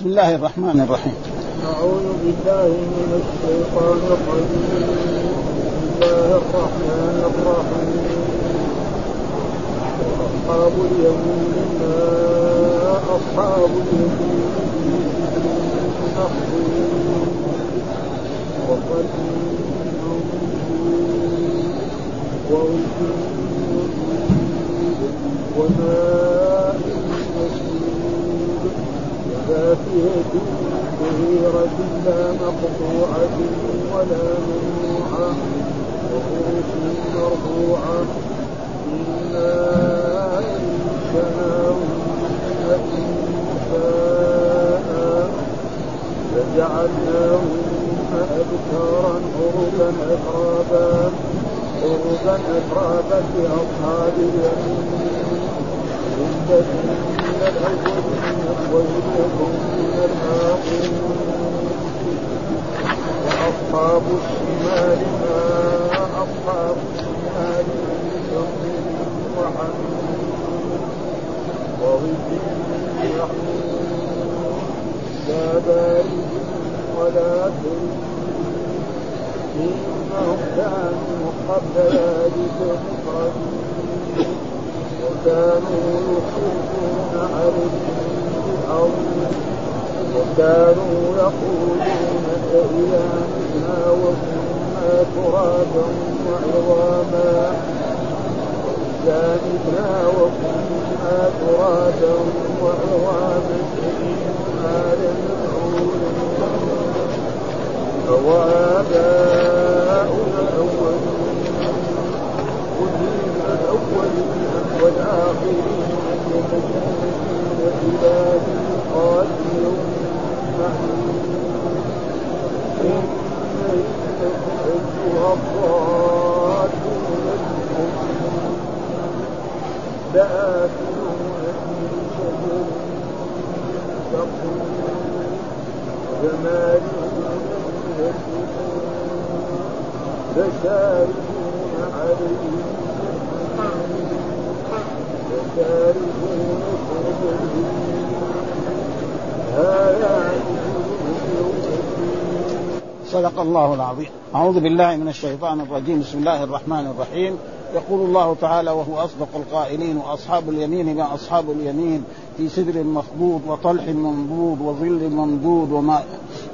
بسم الله الرحمن الرحيم. أعوذ بالله من الشيطان الرجيم. بسم الله الرحمن الرحيم. أصحاب اليمين ما أصحاب اليمين. مخزون وقد ووجه وماء مسجود وفاكهة كثيرة لا مقطوعة ولا ممنوعة وفرش مرفوعة إنا أنشأناهن إنشاء فجعلناهن أبكارا عربا أترابا عربا أترابا لأصحاب اليمين من الأولين وثلة من وأصحاب الشمال ما أصحاب الشمال من وحميم وظل يحمون لا بارد ولا كريم إنهم كانوا قبل ذلك مترفين وكانوا يخرجون عليهم بالأرض وكانوا يقولون أإذا متنا وكنا ترابا وعظاما. وإذا متنا وكنا ترابا وعظاما إنا لمبعوثون وآباؤنا الأولون والدين الأولين والآخرين. معلوم إن أيها الضالون لآكلون من شجر زقوم فمالئون فشاربون عليه صدق الله العظيم. أعوذ بالله من الشيطان الرجيم. بسم الله الرحمن الرحيم. يقول الله تعالى وهو أصدق القائلين وأصحاب اليمين ما أصحاب اليمين في سدر مخضود وطلح منضود وظل ممدود وماء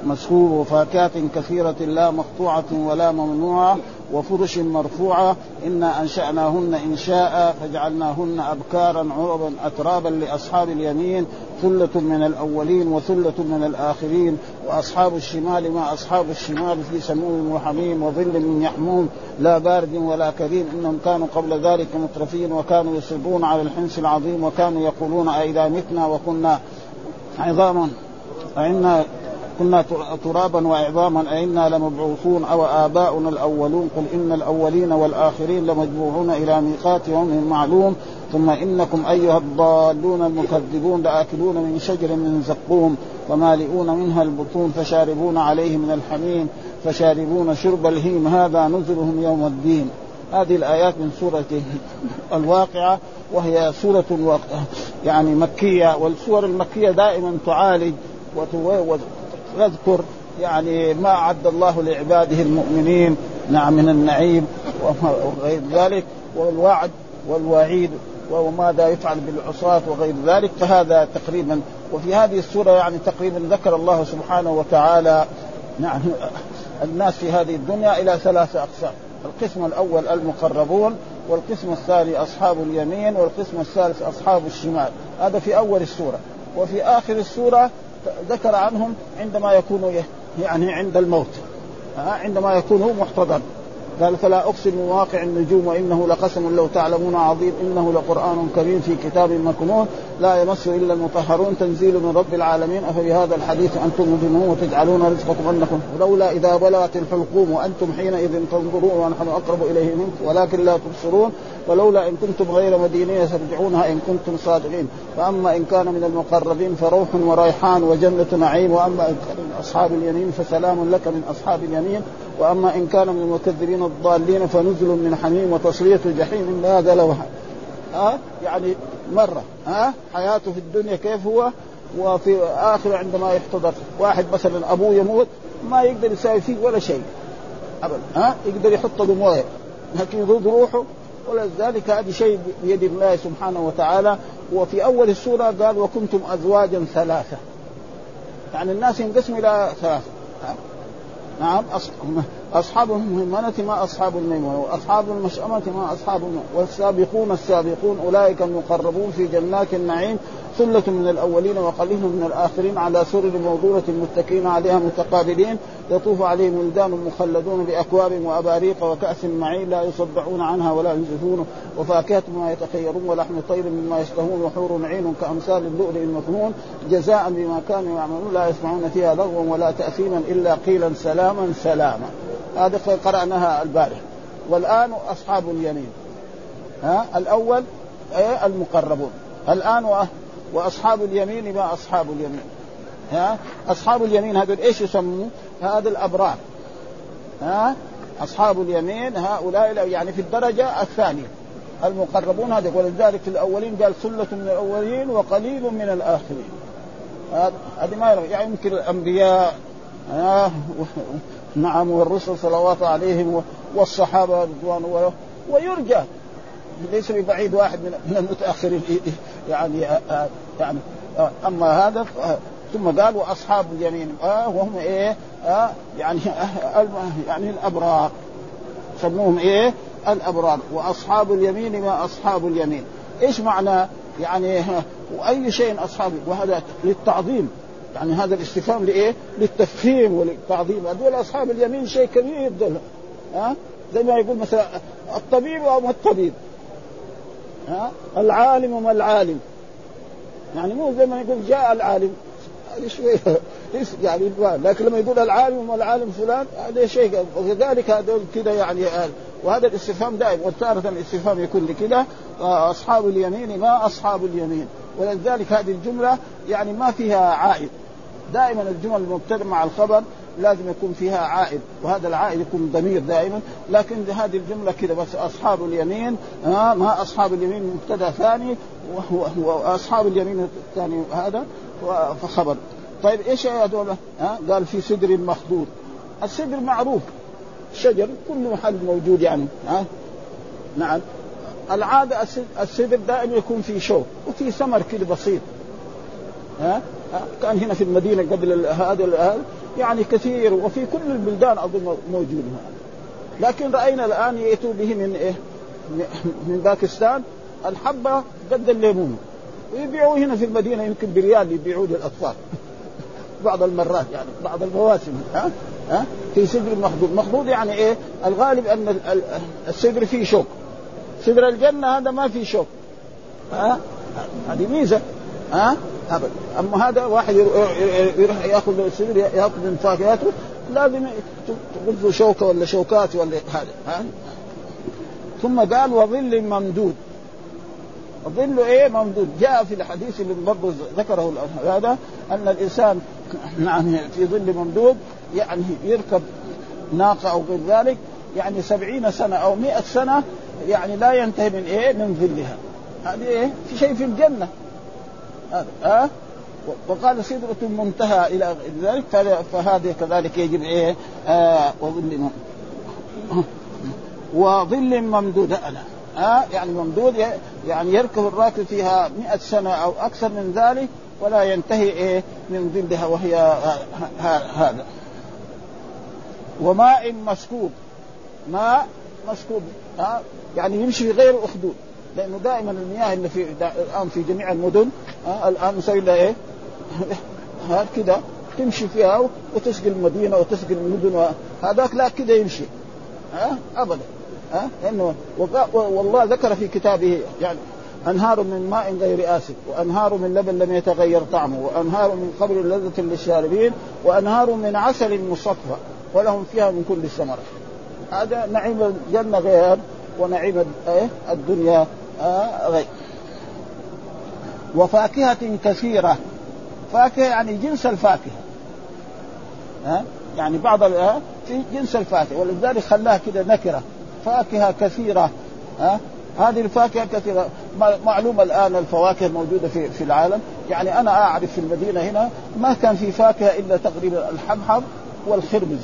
مسكوب وفاكهة كثيرة لا مقطوعة ولا ممنوعة وفرش مرفوعة إنا أنشأناهن إنشاء فجعلناهن أبكارا عربا أترابا لأصحاب اليمين ثلة من الأولين وثلة من الآخرين وأصحاب الشمال ما أصحاب الشمال في سموم وحميم وظل من يحموم لا بارد ولا كريم إنهم كانوا قبل ذلك مترفين وكانوا يصرون على الحنس العظيم وكانوا يقولون أئذا متنا وكنا عظاما أئنا كنا ترابا وعظاما أئنا لمبعوثون أو آباؤنا الأولون؟ قل إن الأولين والآخرين لمجموعون إلى ميقات يوم معلوم. ثم إنكم أيها الضالون المكذبون لآكلون من شجر من زقوم ومالئون منها البطون فشاربون عليه من الحميم فشاربون شرب الهيم. هذا نزلهم يوم الدين. هذه الآيات من سورة الواقعة وهي سورة يعني مكية والسور المكية دائما تعالج وتذكر يعني ما أعد الله لعباده المؤمنين نعم من النعيم وغير ذلك والوعد والوعيد وماذا يفعل بالعصاة وغير ذلك فهذا تقريبا وفي هذه السورة يعني تقريبا ذكر الله سبحانه وتعالى نعم الناس في هذه الدنيا إلى ثلاثة أقسام القسم الأول المقربون والقسم الثاني أصحاب اليمين والقسم الثالث أصحاب الشمال هذا في أول السورة وفي آخر السورة ذكر عنهم عندما يكونوا يعني عند الموت عندما يكون محتضر قال فلا أقسم بمواقع النجوم وإنه لقسم لو تعلمون عظيم إنه لقرآن كريم في كتاب مكنون لا يمس إلا المطهرون تنزيل من رب العالمين أفبهذا الحديث أنتم مجرمون وتجعلون رزقكم أنكم لولا إذا بلغت الحلقوم وأنتم حينئذ تنظرون ونحن أقرب إليه منكم ولكن لا تبصرون ولولا إن كنتم غير مدينين ترجعونها إن كنتم صادقين فأما إن كان من المقربين فروح وريحان وجنة نعيم وأما إن كان من أصحاب اليمين فسلام لك من أصحاب اليمين وأما إن كان من المكذبين الضالين فنزل من حميم وتصلية جحيم هذا لو ها؟ أه؟ يعني مرة ها؟ أه؟ حياته في الدنيا كيف هو؟ وفي اخر عندما يحتضر واحد مثلا أبوه يموت ما يقدر يساوي فيه ولا شيء. ابدا ها؟ يقدر يحط له مويه لكن يرد روحه ولذلك هذا شيء بيد الله سبحانه وتعالى. وفي أول السورة قال وكنتم ازواجا ثلاثة. يعني الناس ينقسموا إلى ثلاثة نعم أصحاب المهمنة ما أصحاب الميمونة وأصحاب المشأمة ما أصحاب الميمونة. والسابقون السابقون أولئك المقربون في جنات النعيم ثلة من الأولين وقليل من الآخرين على سرر موضونة متكئين عليها متقابلين. يطوف عليهم ولدان مخلدون بأكواب وأباريق وكأس معين لا يصدعون عنها ولا ينزفون. وفاكهة مما يتخيرون ولحم طير مما يشتهون وحور عين كأمثال اللؤلؤ المكنون. جزاء بما كانوا يعملون لا يسمعون فيها لغوا ولا تأثيما إلا قيلا سلاما سلاما. هذا قرأناها البارحة. والآن أصحاب اليمين. ها؟ الأول إيه؟ المقربون. الآن وأصحاب اليمين ما أصحاب اليمين؟ ها؟ أصحاب اليمين هذول إيش يسمون؟ هذا الأبرار. ها؟ أصحاب اليمين هؤلاء يعني في الدرجة الثانية. المقربون هذا ولذلك في الأولين قال ثلة من الأولين وقليل من الآخرين. هذه ما يعني يمكن الأنبياء آه نعم والرسل صلوات عليهم والصحابة رضوان الله. ويرجى ليس ببعيد واحد من المتأخرين يعني آه يعني آه أما هذا ثم قال واصحاب اليمين آه وهم إيه آه يعني آه يعني الأبرار. سموهم إيه الأبرار. وأصحاب اليمين ما أصحاب اليمين. إيش معنى؟ يعني وأي شيء أصحاب وهذا للتعظيم. يعني هذا الاستفهام لإيه؟ للتفخيم وللتعظيم. هذول أصحاب اليمين شيء كبير دول ها؟ زي ما يقول مثلا الطبيب وما الطبيب ها؟ العالم وما العالم. يعني مو زي ما يقول جاء العالم. هذه شوية يعني لكن لما يقول العالم وما العالم فلان هذا شيء وكذلك هذول كذا يعني وهذا الاستفهام دائم. وتارة الاستفهام يكون لكذا أصحاب اليمين ما أصحاب اليمين. ولذلك هذه الجملة يعني ما فيها عائد. دائما الجمل المبتدأ مع الخبر لازم يكون فيها عائد وهذا العائد يكون ضمير دائما. لكن هذه الجملة كذا بس أصحاب اليمين آه ما أصحاب اليمين مبتدأ ثاني واصحاب اليمين الثاني هذا فخبر. طيب إيش هذول؟ آه قال في سدر مخضود السدر معروف. شجر كل محل موجود يعني ها آه نعم. العادة السدر دائما يكون في شوك وفي ثمر كذا بسيط. ها؟ كان هنا في المدينة قبل هذا يعني كثير وفي كل البلدان أظن موجود هذا. لكن رأينا الآن يأتوا به من إيه؟ من باكستان. الحبة قد الليمون. ويبيعوا هنا في المدينة يمكن بريال يبيعوه للأطفال. بعض المرات يعني بعض المواسم. ها؟ ها؟ في سدر مخضوض. مخضوض يعني إيه؟ الغالب أن السدر فيه شوك. سدر الجنة هذا ما فيه شوك. ها؟ هذه ميزة. ها؟ ابدا أما هذا واحد يروح يأخذ السدر يأخذ من فاكهته. لازم تغض شوكة ولا شوكات ولا هذا. ها؟ ثم قال وظل ممدود. ظل إيه؟ ممدود. جاء في الحديث اللي برضه ذكره هذا أن الإنسان يعني في ظل ممدود يعني يركب ناقة أو غير ذلك يعني سبعين سنة أو مئة سنة يعني لا ينتهي من إيه؟ من ظلها. هذه إيه؟ في شيء في الجنة. هذا أه؟ وقال سدرة منتهى إلى ذلك فهذه كذلك يجب إيه؟ آه وظل وظل ممدود أنا. آه يعني ممدود يعني يركب الراكب فيها مئة سنة أو أكثر من ذلك ولا ينتهي إيه؟ من ظلها وهي هذا. وماء مسكوب. ماء مسكوب ها؟ يعني يمشي في غير أخدود لأنه دائما المياه اللي في الآن في جميع المدن آه الآن مسوي لها إيه؟ كذا تمشي فيها وتسقي المدينة وتسقي المدن هذاك لا كذا يمشي. ها؟ ابدا. ها؟ لأنه والله ذكر في كتابه يعني أنهار من ماء غير آسف وأنهار من لبن لم يتغير طعمه وأنهار من قبل لذة للشاربين وأنهار من عسل مصفى ولهم فيها من كل الثمرات. هذا نعيم الجنة غير ونعيم الدنيا غير. وفاكهة كثيرة. فاكهة يعني جنس الفاكهة. ها يعني بعض في جنس الفاكهة. ولذلك خلاها كده نكرة. فاكهة كثيرة. ها هذه الفاكهة كثيرة. ما- معلوم الآن الفواكه موجودة في في العالم. يعني أنا أعرف في المدينة هنا ما كان في فاكهة إلا تقريبا الحبحب والخربز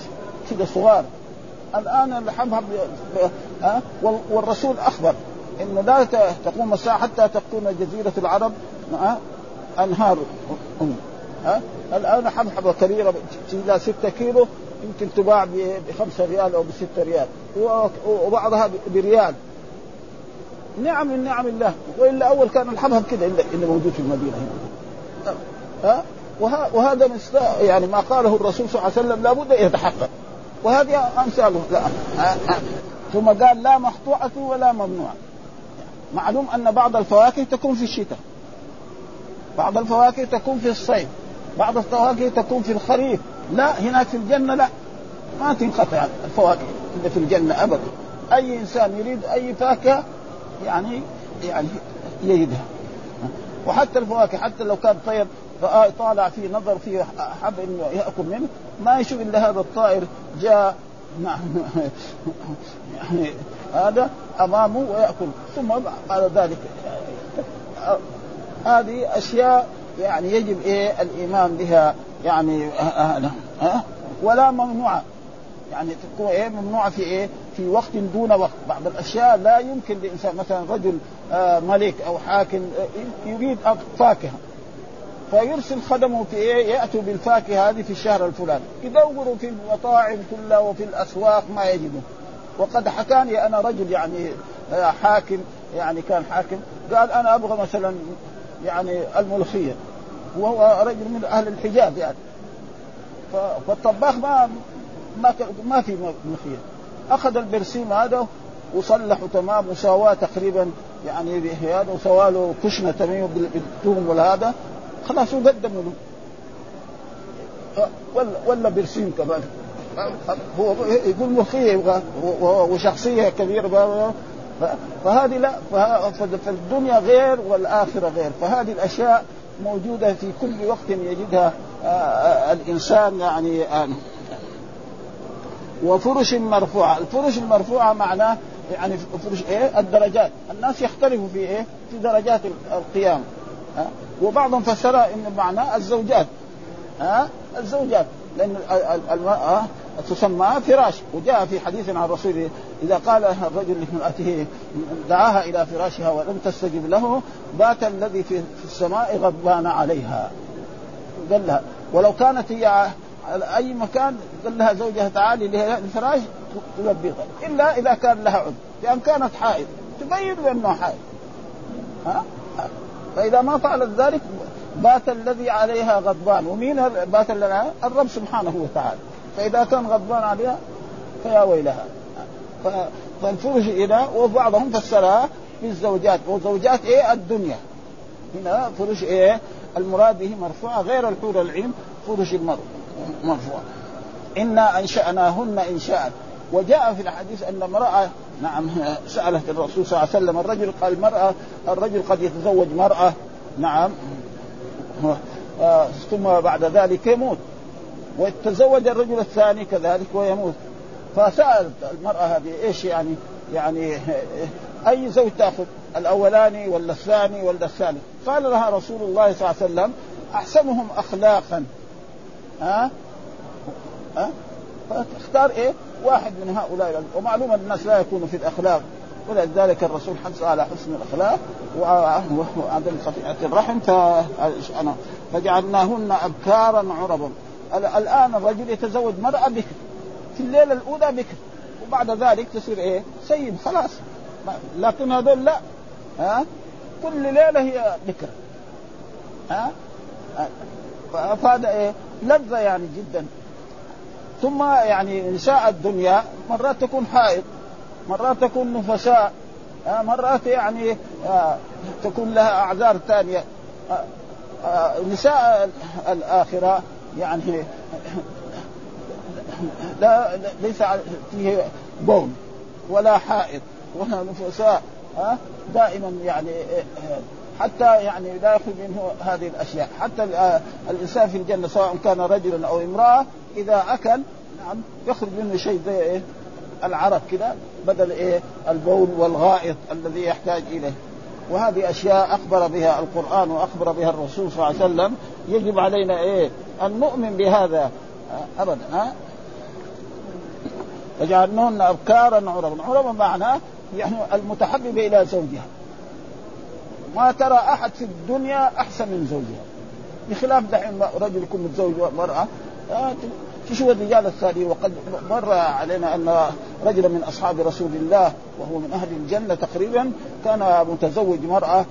كذا صغار. الآن الحبحب ها؟ وال- والرسول أخبر انه لا تقوم الساعة حتى تكون جزيرة العرب ها؟ أنهار ها؟ الآن حبحبه كبيره إلى 6 كيلو يمكن تباع ب 5 ريال أو ب 6 ريال وبعضها ب- بريال. نعم من نعم الله. وإلا أول كان الحبهب كده اللي اللي موجود في المدينة هنا. ها؟ وه- وهذا مست- يعني ما قاله الرسول صلى الله عليه وسلم لابد أن يتحقق. وهذه امثاله لا. ثم قال لا مقطوعة ولا ممنوعة. معلوم أن بعض الفواكه تكون في الشتاء. بعض الفواكه تكون في الصيف. بعض الفواكه تكون في الخريف. لا هناك في الجنة لا. ما تنقطع الفواكه اللي في الجنة أبدا. أي إنسان يريد أي فاكهة يعني يعني يجدها. وحتى الفواكه حتى لو كان طير رأى طالع فيه نظر فيه حب انه يأكل منه. ما يشوف إلا هذا الطائر جاء نعم يعني هذا أمامه ويأكل. ثم بعد ذلك هذه أشياء يعني يجب إيه الإيمان بها يعني هذا ها ولا ممنوعة. يعني تكون إيه ممنوعة في إيه؟ في وقت دون وقت، بعض الأشياء لا يمكن لإنسان مثلا رجل آه ملك أو حاكم آه يريد فاكهه فيرسل خدمه في إيه؟ يأتوا بالفاكهه هذه في الشهر الفلاني، يدوروا في المطاعم كلها وفي الأسواق ما يجدوا. وقد حكاني أنا رجل يعني آه حاكم يعني كان حاكم. قال أنا أبغى مثلا يعني الملوخية. وهو رجل من أهل الحجاز يعني. فالطباخ ما ما ما في ملوخية. أخذ البرسيم هذا وصلحه تمام وسواه تقريبا يعني هذا وسوى له كشنة تمام بالثوم والهذا. خلاص وقدموا له. ولا ولا برسيم كمان. هو يقول ملوخيه يبغى وشخصية كبيرة فهذه لا فالدنيا غير والآخرة غير. فهذه الأشياء موجودة في كل وقت يجدها الإنسان يعني وفرش مرفوعة، الفرش المرفوعة معناه يعني فرش إيه؟ الدرجات، الناس يختلفوا في إيه؟ في درجات القيام. وبعضهم فسرها إن معناه الزوجات ها؟ الزوجات لأن المرأة تسمى فراش وجاء في حديث عن الرسول إذا قال الرجل لامرأته دعاها إلى فراشها ولم تستجب له بات الذي في السماء غضبان عليها. قال لها ولو كانت هي على أي مكان قال لها زوجها تعالي للفراش تلبيها إلا إذا كان لها عذر لأن كانت حائض تبين بأنه حائض ها؟ فإذا ما فعلت ذلك بات الذي عليها غضبان. ومين بات الذي الرب سبحانه وتعالى. فإذا كان غضبان عليها فيا ويلها. فالفرش هنا وبعضهم فسرها بالزوجات وزوجات إيه؟ الدنيا. هنا فرش إيه؟ المراد به مرفوعة غير الحور العين فرش مرفوعه إنا أنشأناهن إنشاء. وجاء في الحديث أن امراه نعم سألت الرسول صلى الله عليه وسلم الرجل قال المراه الرجل قد يتزوج مرأة نعم ثم بعد ذلك يموت. ويتزوج الرجل الثاني كذلك ويموت. فسألت المرأة هذه إيش يعني؟ يعني أي زوج تأخذ؟ الأولاني ولا الثاني ولا الثالث؟ قال لها رسول الله صلى الله عليه وسلم أحسنهم اخلاقا. ها؟ ها؟ فتختار إيه؟ واحد من هؤلاء ومعلوم الناس لا يكونوا في الأخلاق. ولذلك الرسول حث على حسن الأخلاق. وعدم خطيئه الرحم. فجعلناهن أبكارا عربا. الآن الرجل يتزوج مرأة بكر في الليلة الأولى بكر وبعد ذلك تصير إيه؟ سيد. خلاص. لكن هذول لا. ها؟ كل ليلة هي بكر ها؟ فهذا إيه؟ لذة يعني جدا. ثم يعني نساء الدنيا مرات تكون حائض مرات تكون نفساء مرات يعني تكون لها أعذار ثانية. نساء الآخرة يعني لا ليس فيه بول ولا حائض ولا نفساء دائما يعني حتى يعني لا يخرج منه هذه الأشياء. حتى الإنسان في الجنة سواء كان رجلا أو امرأة إذا أكل نعم يخرج منه شيء زي إيه؟ العرق كده بدل إيه؟ البول والغائط الذي يحتاج إليه. وهذه أشياء أخبر بها القرآن وأخبر بها الرسول صلى الله عليه وسلم. يجب علينا إيه؟ أن نؤمن بهذا. ابدا ها؟ وجعلنهن ابكارا عربا. عربا معناه يعني المتحببه إلى زوجها. ما ترى أحد في الدنيا أحسن من زوجها. بخلاف دحين رجل يكون متزوج مرأة آه، تشوف الرجال الثانيين وقد مر علينا أن رجلا من أصحاب رسول الله وهو من أهل الجنة تقريبا كان متزوج مرأة.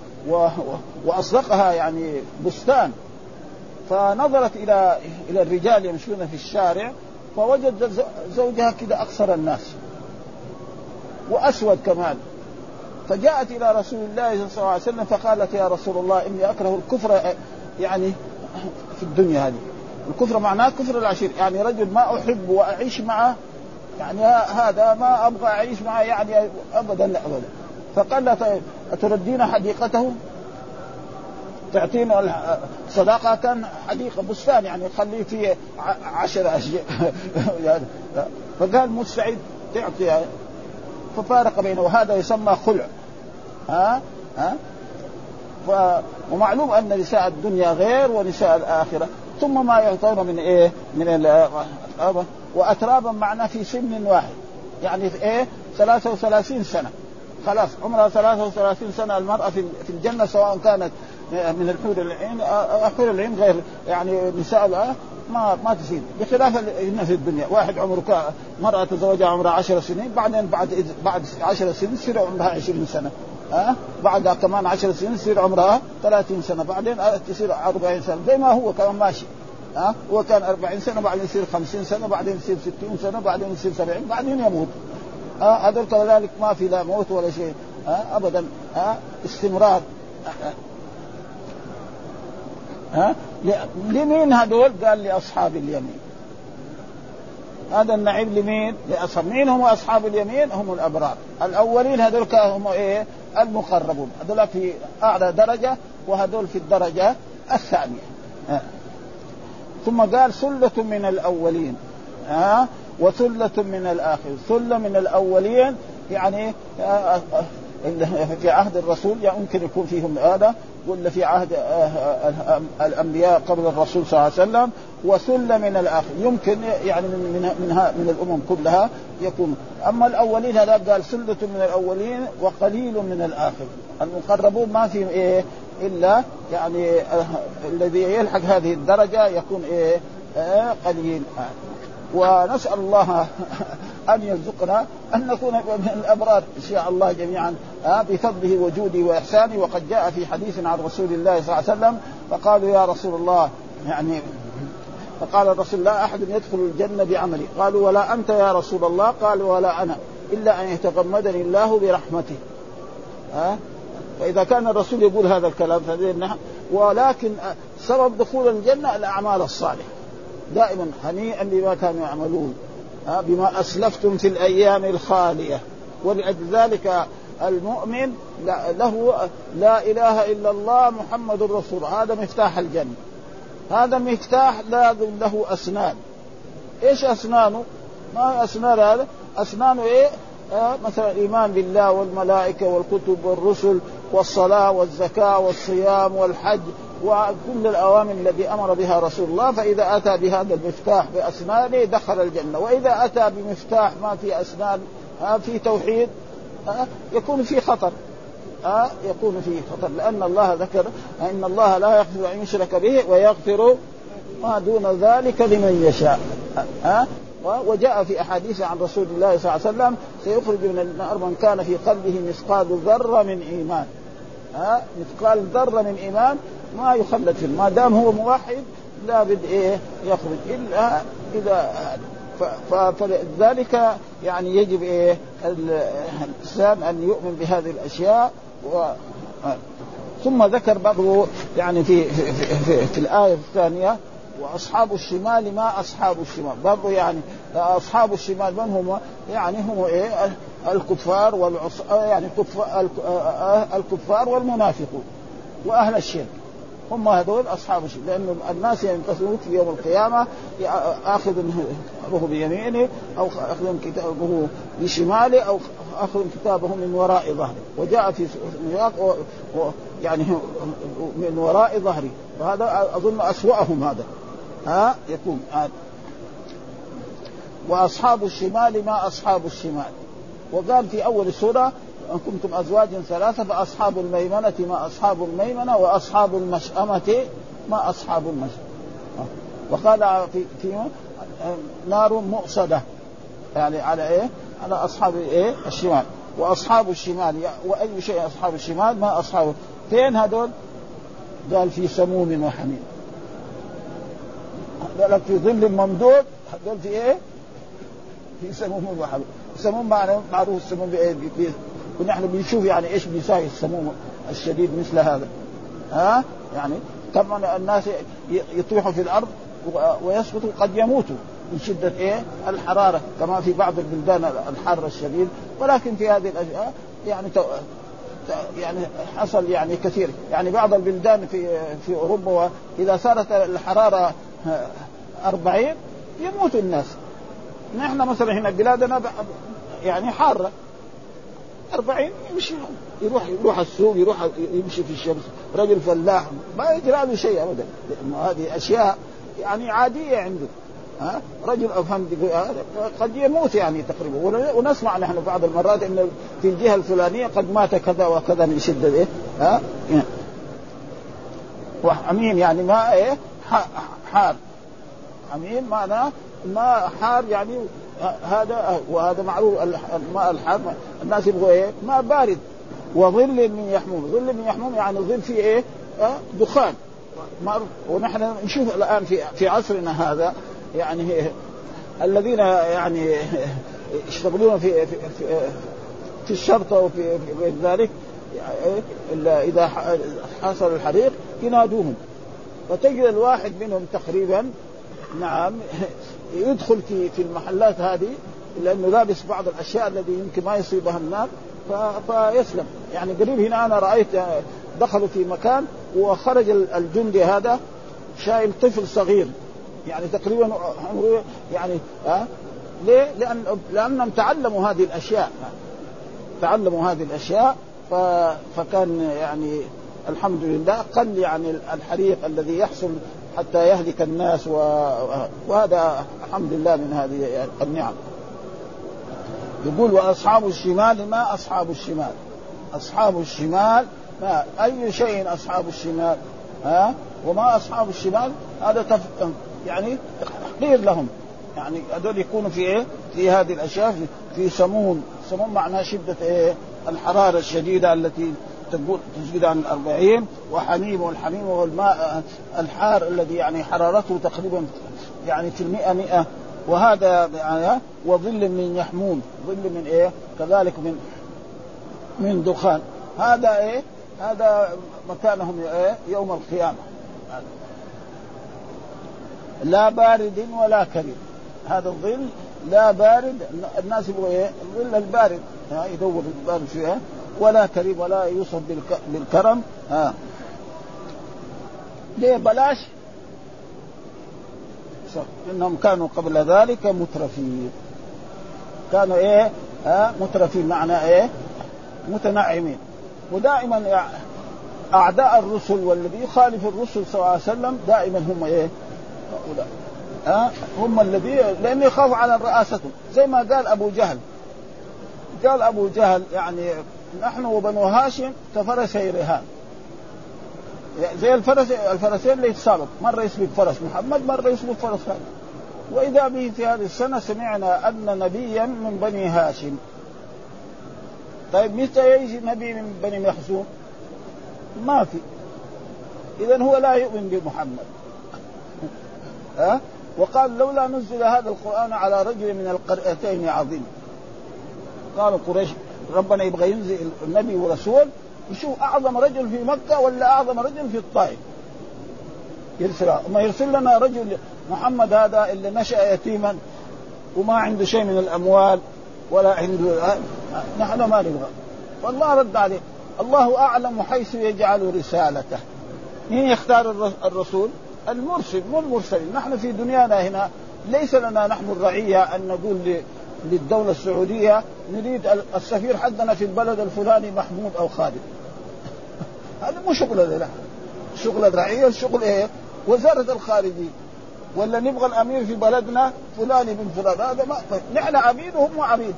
وأصدقها يعني بستان. فنظرت إلى إلى الرجال يمشون في الشارع فوجد زوجها كذا أقصر الناس. وأسود كمان. فجاءت إلى رسول الله صلى الله عليه وسلم فقالت يا رسول الله إني أكره الكفر يعني في الدنيا هذه. الكفر معناه كفر العشير يعني رجل ما أحب وأعيش معه يعني هذا ما أبغى أعيش معه يعني ابدا لا ابدا. فقال لها طيب أتردين حديقته؟ تعطينا صداقة كان حديقة بستان يعني خليه فيه عشر أشياء. يعني فقال مستعد تعطي ففارق بينه. وهذا يسمى خلع. ها؟ ها؟ ف... ومعلوم أن نساء الدنيا غير ونساء الآخرة. ثم ما يعطون من إيه؟ من ال... واترابا معنا في سن واحد. يعني إيه؟ 33 سنة. خلاص عمرها 33 سنة. المرأة في في الجنة سواء كانت من الحور العين حور العين غير يعني نساء ما ما تزيد. بخلاف في الدنيا. واحد عمره مرأة تزوجها عمرها 10 سنين بعدين بعد بعد 10 سنين يصير عمرها 20 سنة. ها؟ بعدها كمان 10 سنين يصير عمرها 30 سنة. بعدين تصير 40 سنة. زي ما هو كمان ماشي. ها؟ هو كان 40 سنة بعدين يصير 50 سنة بعدين يصير 60 سنة بعدين يصير 70 بعدين يموت. ها؟ هذول كذلك ما في لا موت ولا شيء. ها؟ ابدا. ها؟ استمرار. ها لمين هذول؟ قال لأصحاب اليمين هذا النعيم لمين؟ لاصحاب مين هم أصحاب اليمين؟ هم الأبرار الأولين هذول هم إيه؟ المقربون هذول في أعلى درجة وهذول في الدرجة الثانية ها. ثم قال سلة من الأولين ها وثلة من الآخرين ثلة من الأولين يعني في عهد الرسول يعني ممكن يكون فيهم هذا ولا في عهد الأنبياء قبل الرسول صلى الله عليه وسلم وثله من الآخر. يمكن يعني من من من, الأمم كلها يكون. أما الأولين هذا قال سله من الأولين وقليل من الآخر. المقربون ما في إيه إلا يعني الذي يلحق هذه الدرجة يكون إيه آه قليل. آه. ونسأل الله أن يرزقنا أن نكون من الأبرار إن شاء الله جميعا بفضله وجوده وإحسانه. وقد جاء في حديث عن رسول الله صلى الله عليه وسلم فقالوا يا رسول الله يعني فقال الرسول لا أحد يدخل الجنة بعمله قالوا ولا أنت يا رسول الله؟ قال ولا أنا. إلا أن يتغمدني الله برحمته. ها فإذا كان الرسول يقول هذا الكلام ولكن سبب دخول الجنة الأعمال الصالحة. دائما هنيئا بما كانوا يعملون. بما أسلفتم في الأيام الخالية ولأجل ذلك المؤمن له لا إله إلا الله محمد رسول هذا مفتاح الجنة هذا مفتاح لازم له أسنان إيش أسنانه؟ ما أسنان هذا؟ أسنانه إيه؟ آه مثلا الايمان بالله والملائكة والكتب والرسل والصلاة والزكاة والصيام والحج وكل الأوامر التي أمر بها رسول الله فإذا أتى بهذا المفتاح بأسنانه دخل الجنة. وإذا أتى بمفتاح ما في أسنان في توحيد يكون في خطر. يكون فيه خطر. لأن الله ذكر إن الله لا يغفر أن يشرك به ويغفر ما دون ذلك لمن يشاء. ها وجاء في أحاديث عن رسول الله صلى الله عليه وسلم سيخرج من النار من كان في قلبه مثقال ذرة من إيمان. ها مثقال ذرة من إيمان ما يخلد فيه ما دام هو موحد لابد إيه يخرج. إلا إذا فلذلك يعني يجب إيه الإنسان أن يؤمن بهذه الأشياء و ثم ذكر برضه يعني في في, في, في, في الآية الثانية وأصحاب الشمال ما أصحاب الشمال. برضه يعني أصحاب الشمال من هم؟ يعني هم إيه الكفار والعص يعني الكفار, الكفار والمنافقون وأهل الشرك. هم هذول أصحاب الشمال لأنه الناس ينقسمون في يوم القيامة آخذ كتابه بيمينه أو أخذ كتابه بشماله أو أخذ كتابه من وراء ظهره. وجاء في سياق يعني من وراء ظهره. وهذا أظن أسوأهم هذا. ها؟ يكون هذا وأصحاب الشمال ما أصحاب الشمال. وقال في أول السوره أن كنتم أزواجا ثلاثة فأصحاب الميمنة ما أصحاب الميمنة وأصحاب المشأمة ما أصحاب المشأمة وقال في في نار مؤصدة يعني على إيه؟ على أصحاب إيه؟ الشمال وأصحاب الشمال وأي شيء أصحاب الشمال ما أصحاب فين هذول؟ قال في سموم وحميم قال في ظل ممدود هذول في إيه؟ في سموم وحميم السموم معروف السموم بإيه؟ ونحن بنشوف يعني إيش بيساوي السموم الشديد مثل هذا. ها؟ يعني طبعا الناس يطيحوا في الأرض ويسقطوا قد يموتوا من شدة إيه؟ الحرارة كما في بعض البلدان الحر الشديد. ولكن في هذه الأشياء يعني تو... يعني حصل يعني كثير. يعني بعض البلدان في في أوروبا إذا صارت الحرارة 40 يموت الناس. نحن مثلا هنا بلادنا يعني حارة. 40 يمشي يروح يروح السوق يروح يمشي في الشمس. رجل فلاح. ما يجرى له شيء ابدا. هذه أشياء يعني عادية عنده. ها؟ رجل أفهم قد يموت يعني تقريبا. ونسمع نحن بعض المرات ان في الجهة الفلانية قد مات كذا وكذا من شده إيه ها وحميم يعني ما إيه؟ حار. حميم معناه ما حار يعني هذا وهذا معروف الماء الحار الناس يبغوا إيه؟ ماء بارد وظل من يحموم، ظل من يحموم يعني ظل فيه إيه؟ أه؟ دخان ونحن نشوف الآن في في عصرنا هذا يعني الذين يعني يشتغلون في في, في, في الشرطه وفي في ذلك يعني إذا حصل الحريق ينادوهم فتجد الواحد منهم تقريبا نعم يدخل في في المحلات هذه لأنه لابس بعض الأشياء الذي يمكن ما يصيبها النار فيسلم. يعني قريب هنا أنا رأيت دخلوا في مكان وخرج الجندي هذا شايل طفل صغير. يعني تقريبا عمره يعني ها ليه؟ لأن لأنهم تعلموا هذه الأشياء. تعلموا هذه الأشياء فكان يعني الحمد لله قل يعني الحريق الذي يحصل حتى يهلك الناس و... وهذا الحمد لله من هذه النعم. يقول وأصحاب الشمال ما أصحاب الشمال؟ أصحاب الشمال ما أي شيء أصحاب الشمال؟ ها؟ وما أصحاب الشمال؟ هذا تف... يعني تحقير لهم. يعني هذول يكونوا في إيه؟ في هذه الأشياء في, سموم، سموم معناها شدة إيه؟ الحرارة الشديدة التي تقول تزيد عن الأربعين وحميم والحميم هو الماء الحار الذي يعني حرارته تقريبا يعني في المئة مئة. وهذا يعني وظل من يحموم. ظل من إيه؟ كذلك من من دخان. هذا إيه؟ هذا مكانهم إيه؟ يوم القيامة. لا بارد ولا كريم. هذا الظل لا بارد. الناس يبغوا إيه؟ الظل البارد. يدور البارد فيها ولا كريم ولا يوصف بالكرم. ها. ليه بلاش؟ إنهم كانوا قبل ذلك مترفين. كانوا إيه؟ ها مترفين. معنى إيه؟ متنعمين. ودائما أعداء الرسل والذي يخالف الرسل صلى الله عليه وسلم دائما هم إيه؟ هؤلاء. ها هم الذي لأنه يخاف على رئاستهم زي ما قال أبو جهل. قال أبو جهل يعني نحن وبنو هاشم كفرسي زي الفرس الفرسين اللي يتسابق مرة يسبق فرس محمد مرة يسبق فرس ثاني وإذا به في هذه السنة سمعنا أن نبيا من بني هاشم. طيب متى يجي نبي من بني مخزوم؟ ما في. اذا هو لا يؤمن بمحمد. ها؟ وقال لولا نزل هذا القرآن على رجل من القريتين عظيم. قال قريش ربنا يبغى ينزل النبي ورسول يشوف أعظم رجل في مكة ولا أعظم رجل في الطائف. يرسل ما يرسل لنا رجل محمد هذا اللي نشأ يتيما وما عنده شيء من الأموال ولا عنده نحن ما نبغى. والله رد عليه الله أعلم حيث يجعل رسالته. مين يختار الر- الرسول؟ المرسل مو المرسلين. نحن في دنيانا هنا ليس لنا نحن الرعية أن نقول ل- للدولة السعودية نريد ال- السفير حقنا في البلد الفلاني محمود أو خالد. هذا مو شغل لا. شغل الرعية شغل إيه؟ وزارة الخارجية. ولا نبغى الأمير في بلدنا فلان بن فلان. هذا ما طيب نحن عبيد وهم عبيد.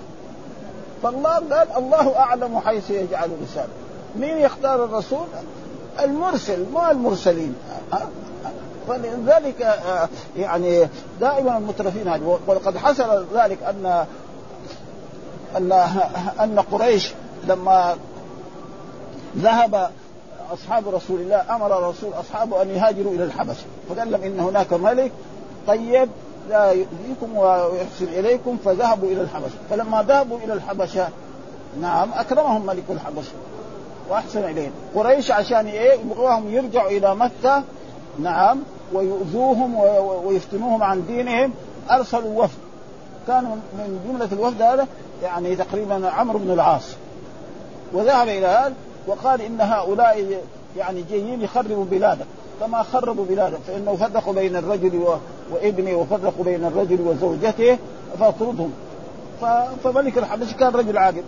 فالله قال الله أعلم حيث يجعل رسالته مين يختار الرسول؟ المرسل ما المرسلين. ها؟ فلذلك آه، يعني دائما المترفين هذه. وقد حصل ذلك أن أن أن قريش لما ذهب أصحاب رسول الله أمر الرسول اصحابه أن يهاجروا إلى الحبشه فقال لهم إن هناك ملك طيب لا يؤذيكم ويحسن إليكم فذهبوا إلى الحبشه فلما ذهبوا إلى الحبشه نعم أكرمهم ملك الحبشه وأحسن إليهم. قريش عشان إيه؟ يبغوهم يرجعوا إلى مكة. نعم. ويؤذوهم ويفتنوهم عن دينهم أرسلوا وفد كان من جملة الوفد هذا يعني تقريبا عمرو بن العاص وذهب إلى هذا وقال إن هؤلاء يعني جايين يخربوا بلادك كما خربوا بلادك فإنه فرقوا بين الرجل. وابنه وفرقوا بين الرجل وزوجته فاطردهم. فملك الحبشة كان رجل عاقل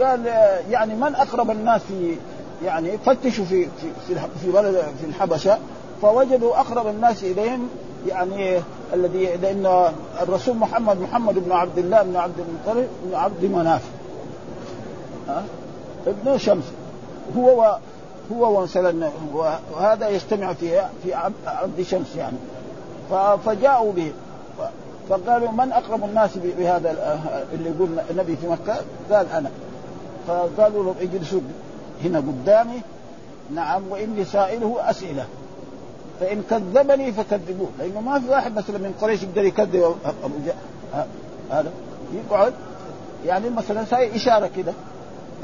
قال يعني من أقرب الناس في يعني فتشوا في في في في بلد في الحبشة فوجدوا أقرب الناس إليهم يعني الذي لأن الرسول محمد محمد بن عبد الله بن عبد المطلب بن عبد مناف. ها؟ ابن شمس. هو هو ومثلا وهذا يجتمع في في عبد- شمس يعني. فجاءوا به. فقالوا من أقرب الناس بهذا ال- اللي يقول النبي في مكة؟ قال أنا. فقالوا له اجلسوا هنا قدامي. نعم وإني سائله أسئلة. فإن كذبني فكذبوه. لأنه ما في واحد مثلا من قريش يقدر يكذب ابو جهل هذا. يقعد. يعني مثلا ساي إشارة كده.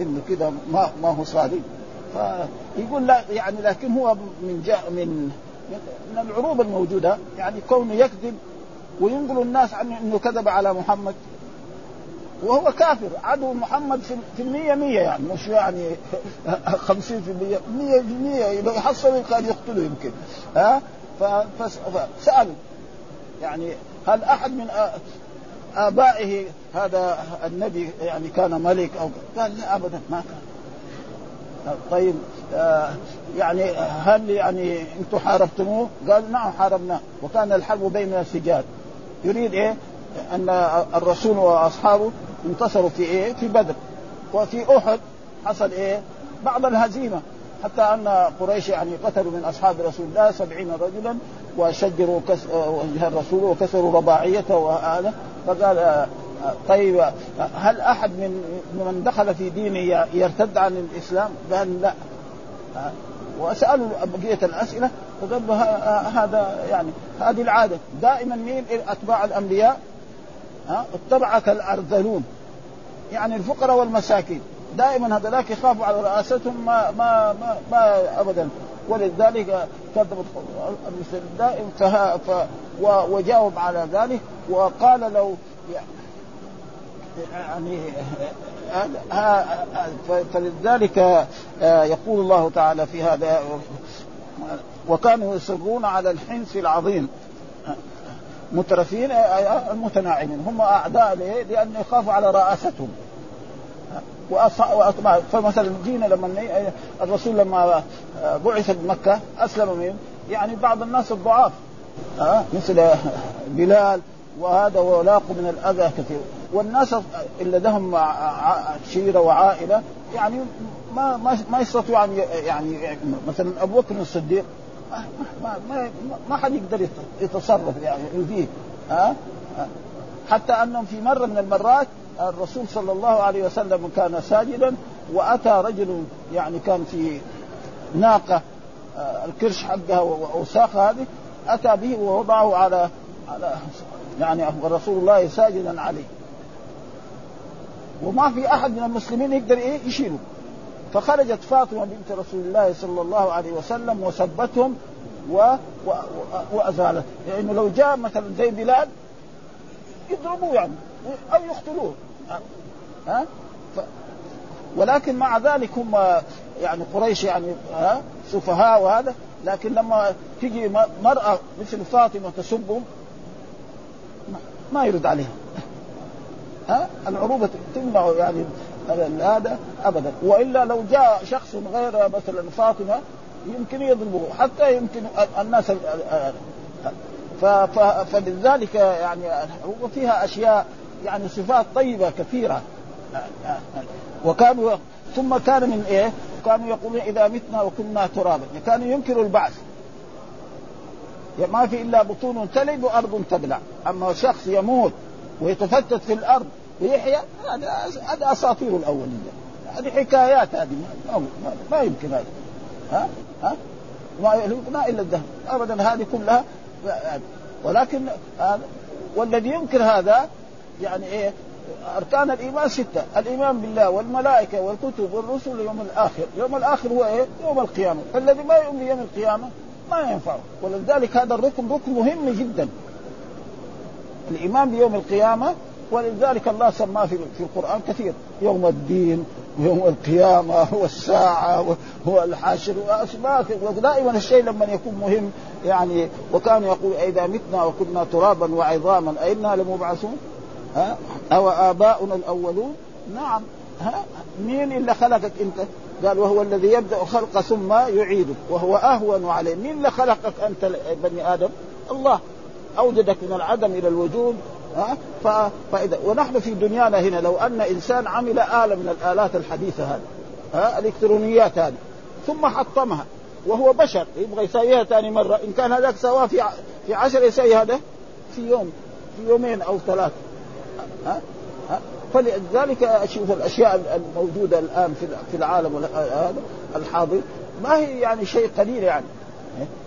إنه كده ما ما هو صادق. فيقول لا يعني لكن هو من جاء من من العروض الموجودة. يعني كونه يكذب وينقل الناس عنه إنه كذب على محمد. وهو كافر. عدو محمد في المية مية يعني مش يعني خمسين في المية مية في المية لو يحصلوا كان يقتلوا يمكن. ها؟ فسألوا. يعني هل أحد من آبائه هذا النبي يعني كان ملك أو قال لا أبدا ما كان. طيب يعني هل يعني أنتم حاربتموه؟ قال نعم حاربناه. وكان الحرب بين السجاد يريد إيه؟ أن الرسول وأصحابه انتصروا في إيه؟ في بدر. وفي أحد حصل إيه؟ بعض الهزيمة. حتى أن قريش يعني قتلوا من أصحاب رسول الله سبعين رجلا وشجروا كس... وجه الرسول وكسروا رباعيته وهذا. فقال آه، آه، طيب آه، هل أحد من من دخل في دينه يرتد عن الإسلام؟ قال لا. آه، وسألوا بقية الأسئلة. فقال آه، هذا يعني هذه العادة. دائما مين أتباع الأنبياء؟ ها؟ اتبعك الأرذلون. يعني الفقراء والمساكين. دائما هذولاك يخافوا على رئاستهم ما ما ما, ما ابدا. ولذلك كذبت المسلم دائم فها ف وجاوب على ذلك. وقال لو يعني فلذلك آه، يقول الله تعالى في هذا وكانوا يصرون على الحنث العظيم. مترفين المتناعمين هم أعداء ليه؟ لأن يخافوا على رئاستهم فمثلا جينا لما الرسول لما بعث بمكة أسلم من يعني بعض الناس الضعاف. ها مثل بلال وهذا ولاقوا من الأذى كثير. والناس اللي لهم شيرة وعائلة يعني ما ما ما يستطيعوا ي- يعني مثلا أبو بكر الصديق ما ما ما, حد يقدر يت- يتصرف يعني يذيه ها؟ حتى أنهم في مرة من المرات الرسول صلى الله عليه وسلم كان ساجدا وأتى رجل يعني كان في ناقة آه، الكرش حقها واوساخها هذه أتى به ووضعه على على يعني رسول الله ساجدا عليه. وما في أحد من المسلمين يقدر إيه؟ يشيله. فخرجت فاطمة بنت رسول الله صلى الله عليه وسلم وسبتهم و... و... و... وأزالت. لأنه لو جاء مثلا زي بلال يضربوه يعني أو يقتلوه. ها؟ ف... ولكن مع ذلك هم يعني قريش يعني ها؟ سفهاء وهذا. لكن لما تجي مرأة مثل فاطمة تسبهم ما يرد عليها ها؟ العروبة تمنع يعني. هذا ابدا. وإلا لو جاء شخص غير مثلا فاطمة يمكن يضربه حتى يمكن الناس فلذلك يعني فيها أشياء يعني صفات طيبة كثيرة. وكانوا ثم كان من إيه؟ كانوا يقولون إذا متنا وكنا ترابا. كانوا ينكروا البعث. ما في إلا بطون تلد وأرض تبلع. أما شخص يموت ويتفتت في الأرض ويحيى هذا أساطير الاولين هذه حكايات هذه ما, ما, ما يمكن هذا. ها؟ ها؟ ما يهلكنا إلا الدهر. ابدا هذه كلها ولكن هذا والذي ينكر هذا يعني إيه؟ أركان الإيمان ستة، الإيمان بالله والملائكة والكتب والرسل واليوم الآخر، اليوم الآخر هو إيه؟ يوم القيامة، فالذي ما يؤمن بيوم القيامة ما ينفعه، ولذلك هذا الركن ركن مهم جدا. الإيمان بيوم القيامة ولذلك الله سماه في القرآن كثير، يوم الدين ويوم القيامة والساعة والحشر وأسماء ودائما الشيء لما يكون مهم يعني وكان يقول إذا متنا وكنا ترابا وعظاما أئنا لمبعثون؟ ها؟ أو آباؤنا الأولون؟ نعم. ها؟ مين اللي خلقك أنت؟ قال وهو الذي يبدأ الخلق ثم يعيده وهو أهون عليه. مين اللي خلقك أنت بني آدم؟ الله. أوجدك من العدم إلى الوجود ها؟ فإذا ونحن في دنيانا هنا لو أن إنسان عمل آلة من الآلات الحديثة هذه ها؟ الإلكترونيات هذه ثم حطمها وهو بشر يبغى يسويها ثاني مرة إن كان هذاك سواه في في عشر يسوي هذا؟ في يوم في يومين أو ثلاث ها؟ ها؟ فلذلك شوف الأشياء الموجودة الآن في العالم الحاضر ما هي يعني شيء قليل يعني.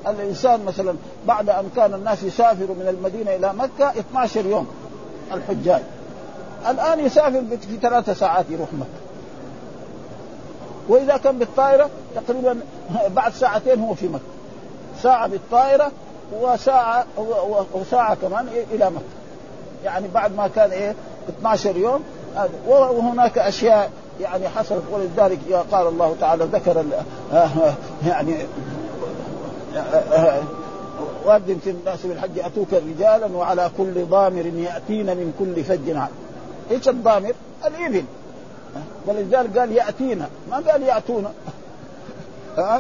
الإنسان مثلا بعد أن كان الناس يسافروا من المدينة إلى مكة 12 يوم الحجاج. الآن يسافر في ثلاثة ساعات يروح مكة. وإذا كان بالطائرة تقريبا بعد ساعتين هو في مكة. ساعة بالطائرة وساعة وساعة كمان إلى مكة. يعني بعد ما كان إيه؟ 12 يوم. وهناك أشياء يعني حصلت. ولذلك قال الله تعالى ذكر يعني وأذن في الناس بالحج أتوك رجالا وعلى كل ضامر يأتين من كل فج إيش الضامر؟ الإبل. ولذلك قال يأتينا ما قال يأتونا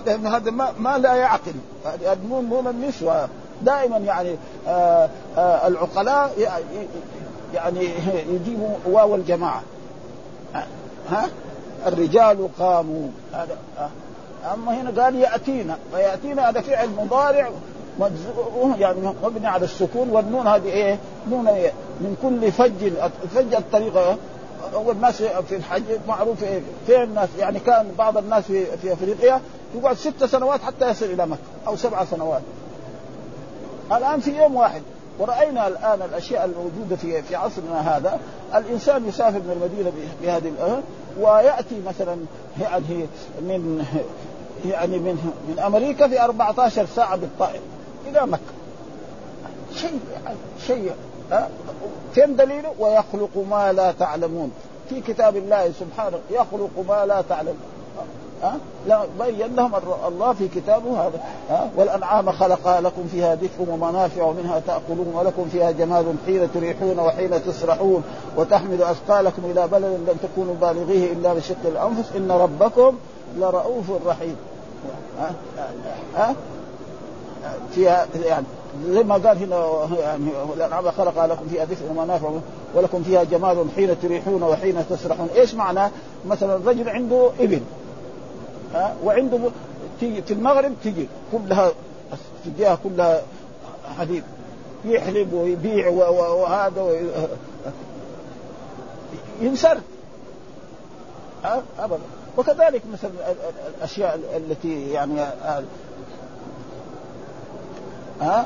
هذا ما, ما لا يعقل. هذه مو من النسوة دائما يعني آآ آآ العقلاء يعني يجيبوا واو الجماعة. ها؟ الرجال قاموا. هذا أما هنا قال يأتينا فيأتينا هذا فعل مضارع يعني مبني على السكون والنون هذه إيه؟ نون إيه؟ من كل فج فج الطريقة هو الناس في الحج معروف إيه؟ في الناس يعني كان بعض الناس في في أفريقيا يقعد ست سنوات حتى يصل إلى مكة أو سبع سنوات الآن في يوم واحد ورأينا الآن الأشياء الموجودة في في عصرنا هذا الإنسان يسافر من المدينة بهذه ويأتي مثلا يعني من يعني من من أمريكا في 14 ساعة بالطائرة إلى مكة. شيء يعني شيء ها؟ فين دليله؟ ويخلق ما لا تعلمون. في كتاب الله سبحانه يخلق ما لا تعلمون. ها؟ لا بين لهم الله في كتابه هذا. ها؟ والأنعام خلقها لكم فيها دفء ومنافع ومنها تأكلون ولكم فيها جمال حين تريحون وحين تسرحون. وتحمل أثقالكم إلى بلد لم تكونوا بالغيه إلا بشق الأنفس. إن ربكم لرؤوف رحيم. ها؟ ها؟ فيها يعني زي ما قال هنا يعني الانعام خلق لكم فيها دفء ومنافع ولكم فيها جمال حين تريحون وحين تسرحون، إيش معنى؟ مثلا الرجل عنده إبل ها؟ وعنده تيجي في المغرب تيجي كلها تجيها كلها حديد يحلب ويبيع وهذا ينسر ابدا. وكذلك مثلا الأشياء التي يعني ها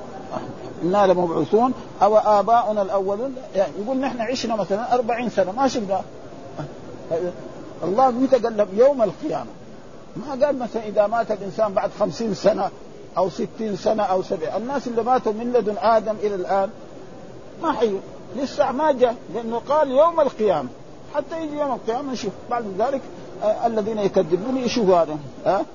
إنا لمبعوثون أو آباؤنا الأولون. يعني يقول نحن عشنا مثلا أربعين سنة ما شفنا. الله متى قال يوم القيامة. ما قال مثلا إذا مات الإنسان بعد خمسين سنة أو ستين سنة أو سبع الناس اللي ماتوا من لدن آدم إلى الآن ما حيوا. لسه ما جاء لأنه قال يوم القيامة. حتى يجي يوم القيامة نشوف بعد ذلك آه الذين يكذبون يشوفوا هذا. ها؟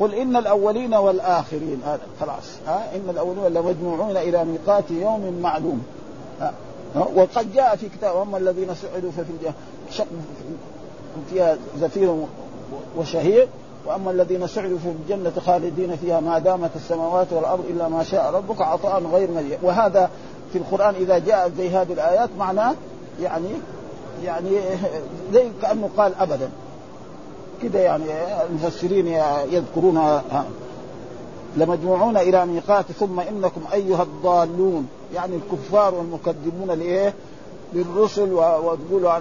قل إن الأولين والآخرين. هذا خلاص. ها؟ إن الأولين لمجموعون إلى ميقات يوم معلوم. ها؟ وقد جاء في كتاب هم الذين سعدوا ففي الجنة شق فيها زفير وشهيق. وأما الذين سعدوا في الجنة خالدين فيها ما دامت السماوات والأرض إلا ما شاء ربك عطاء غير مليء وهذا في القرآن إذا جاء زي هذه الآيات معناه يعني يعني زي كأنه قال ابدا. كده يعني المفسرين يذكرون لمجموعون إلى ميقات ثم إنكم أيها الضالون. يعني الكفار والمكذبون لإيه؟ للرسل وتقولوا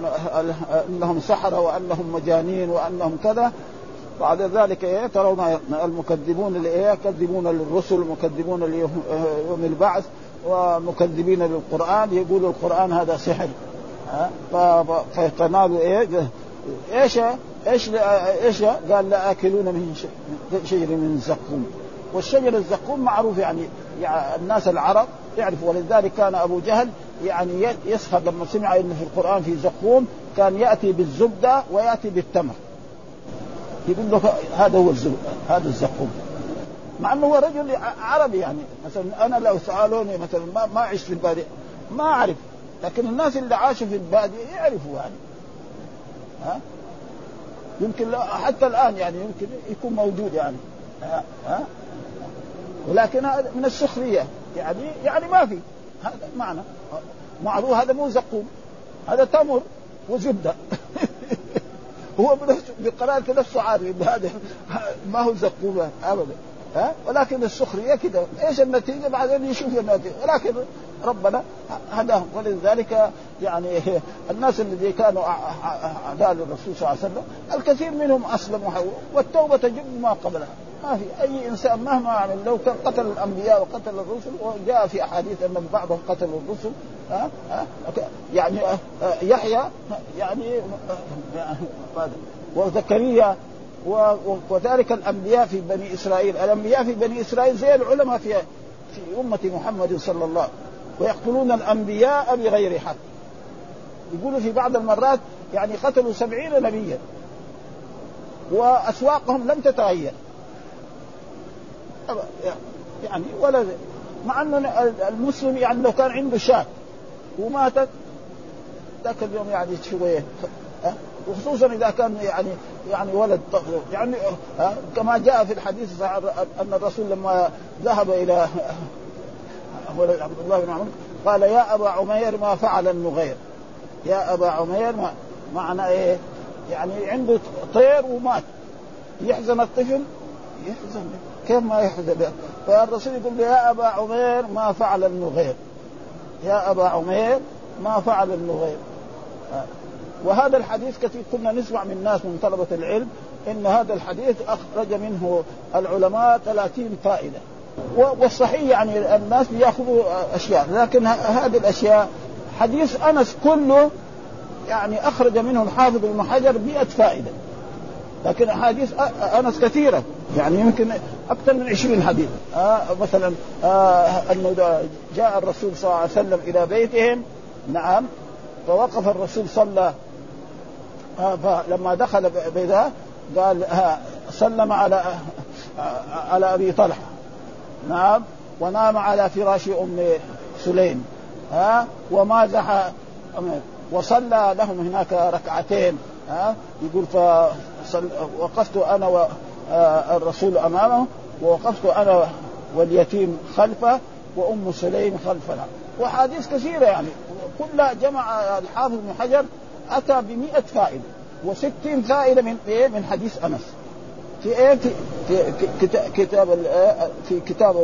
إنهم سحرة وأنهم مجانين وأنهم كذا. بعد ذلك إيه؟ ترون المكذبون لإيه؟ يكذبون للرسل ومكذبون ليوم البعث ومكذبين للقرآن. يقولوا القرآن هذا سحر. فيتنادوا إيه؟ إيش إيش إيش قال لا آكلون من شجر من زقوم والشجر الزقوم معروف يعني, يعني الناس العرب يعرفوا ولذلك كان أبو جهل يعني يسخر لما سمع إنه في القرآن في زقوم كان يأتي بالزبدة ويأتي بالتمر. يقول له هذا هو هذا الزقوم. مع إنه هو رجل عربي يعني. مثلا أنا لو سألوني مثلا ما, ما عشت في البادية ما أعرف. لكن الناس اللي عاشوا في البادية يعرفوا يعني ها؟ يمكن حتى الآن يعني يمكن يكون موجود يعني. ها, ها؟ ولكن هذا من السخرية. يعني يعني ما في. هذا معنى. معروف هذا مو زقوم. هذا تمر وزبدة. هو بنفسه نفسه عارف هذا ما هو زقوم ابدا. ها ولكن السخريه كده إيش النتيجه بعدين يشوف النتيجه ولكن ربنا هداهم ولذلك يعني الناس الذين كانوا اعداء للرسول صلى الله عليه وسلم الكثير منهم اسلموا والتوبه تجب ما قبلها ما في اي انسان مهما عمل لو كان قتل الانبياء وقتل الرسل وجاء في احاديث ان بعضهم قتلوا الرسل ها ها يعني يحيى يعني وزكريا وذلك الأنبياء في بني إسرائيل، الأنبياء في بني إسرائيل زي العلماء في في أمة محمد صلى الله عليه وسلم ويقتلون الأنبياء بغير حق. يقولوا في بعض المرات يعني قتلوا سبعين نبيا وأسواقهم لم تتغير. يعني ولا مع أن المسلم يعني لو كان عنده شاة وماتت ذاك اليوم يعني شوية وخصوصا إذا كان يعني يعني ولد يعني كما جاء في الحديث أن الرسول لما ذهب إلى ولد عبد الله بن عمر قال يا أبا عمير ما فعل النغير؟ يا أبا عمير ما معنى إيه؟ يعني عنده طير ومات. يحزن الطفل؟ يحزن. كيف ما يحزن؟ فالرسول يقول له يا أبا عمير ما فعل النغير. يا أبا عمير ما فعل النغير. وهذا الحديث كثير كنا نسمع من الناس من طلبة العلم إن هذا الحديث أخرج منه العلماء 30 فائدة. والصحيح يعني الناس بيأخذوا أشياء لكن هذه الأشياء حديث أنس كله يعني أخرج منه الحافظ ابن حجر 100 فائدة. لكن احاديث أنس كثيرة يعني يمكن أكثر من 20 حديث. آه مثلا آه أنه جاء الرسول صلى الله عليه وسلم إلى بيتهم نعم فوقف الرسول صلى فلما دخل بيته قال سلم على على أبي طلحة. نعم. ونام على فراش أم سليم. ها ومازح وصلى لهم هناك ركعتين. ها يقول فوقفت أنا والرسول أمامه ووقفت أنا واليتيم خلفه وأم سليم خلفنا. واحاديث كثيرة يعني. كلها جمع الحافظ بن حجر أتى بمئة فائدة وستين فائدة من إيه؟ من حديث أنس. في إيه؟ في, في كتاب في كتاب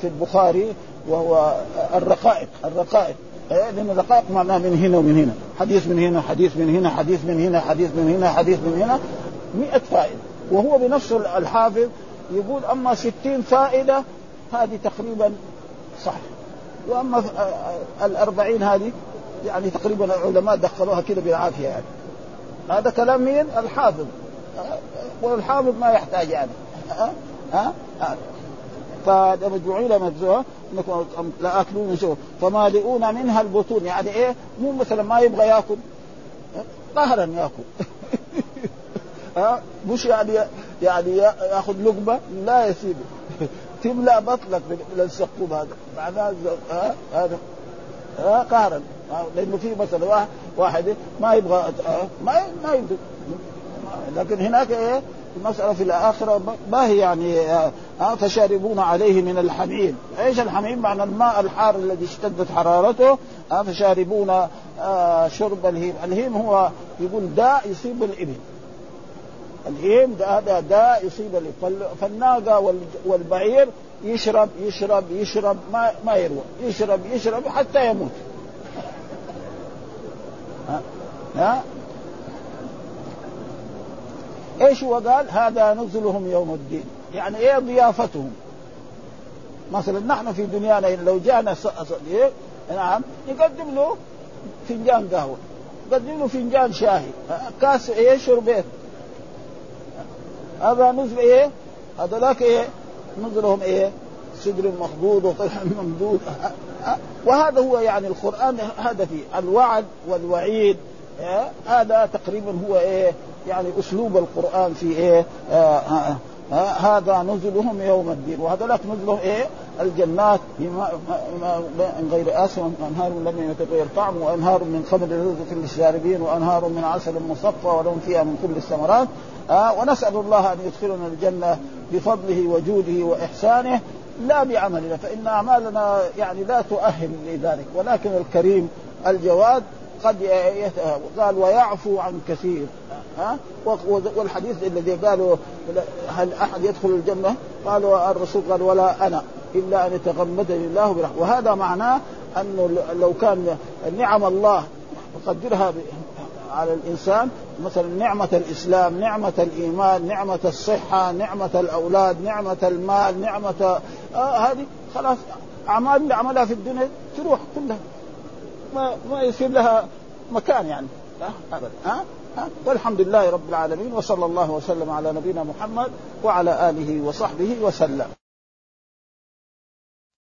في البخاري وهو الرقائق الرقائق. لأن الرقائق معناها من هنا ومن هنا. حديث من هنا حديث من هنا حديث من هنا حديث من هنا حديث من هنا. مئة فائدة. وهو بنفسه الحافظ يقول أما ستين فائدة هذه تقريبا صح وأما الأربعين هذه يعني تقريبا العلماء دخلوها كده بالعافية يعني. هذا كلام مين؟ الحافظ. والحافظ ما يحتاج يعني. ها؟ ها, ها؟ مجزوها إنكم لا أكلون شو فمالئون منها البطون. يعني إيه؟ مو مثلا ما يبغى يأكل. قهرا يأكل. ها؟ مش يعني يعني يأخذ لقمة؟ لا يسيبه تملأ بطنك من السقوم هذا. معناه ها؟ قهرا لأنه في مثلا واحد ما يبغى ما ما يبغى. لكن هناك إيه؟ المسألة في الآخرة ما هي يعني آه فشاربون عليه من الحميم. إيش الحميم؟ معنى الماء الحار الذي اشتدت حرارته. آه فشاربون آه شرب الهيم. الهيم هو يقول داء يصيب الإبل. الهيم هذا داء يصيب الإبل. فالناقة والبعير يشرب يشرب يشرب ما ما يروى يشرب يشرب حتى يموت. ها, ها؟ إيش هو قال؟ هذا نزلهم يوم الدين. يعني إيه ضيافتهم؟ مثلا نحن في دنيانا لو جانا إيه؟ نعم. نقدم له فنجان قهوة. نقدم له فنجان شاهي. كاس إيه؟ شربين. هذا نزل إيه؟ هذا ذاك إيه؟ نزلهم إيه؟ سدر مخضوض وطلح ممدود وهذا هو يعني القرآن هذا فيه الوعد والوعيد. إيه؟ هذا تقريبا هو إيه؟ يعني أسلوب القرآن في إيه؟ آه آه هذا نزلهم يوم الدين. وهذا نزلهم إيه؟ الجنات. من غير آس وأنهار لم يتغير طعم وأنهار من خمر لذة للشاربين وأنهار من عسل مصفى ولهم فيها من كل الثمرات. آه ونسأل الله أن يدخلنا الجنة بفضله وجوده وإحسانه لا بعملنا فإن أعمالنا يعني لا تؤهل لذلك. ولكن الكريم الجواد قد قال ويعفو عن كثير. ها؟ والحديث الذي قالوا هل أحد يدخل الجنة؟ قالوا الرسول قال ولا أنا إلا أن يتغمدني الله برحمه وهذا معناه أنه لو كان نعم الله يقدرها على الإنسان مثلا نعمة الإسلام، نعمة الإيمان، نعمة الصحة، نعمة الأولاد، نعمة المال، نعمة آه هذه خلاص اعمال اللي عملها في الدنيا تروح كلها. ما ما يصير لها مكان يعني. ابدا. ها؟ ها؟ والحمد لله رب العالمين وصلى الله وسلم على نبينا محمد وعلى آله وصحبه وسلم.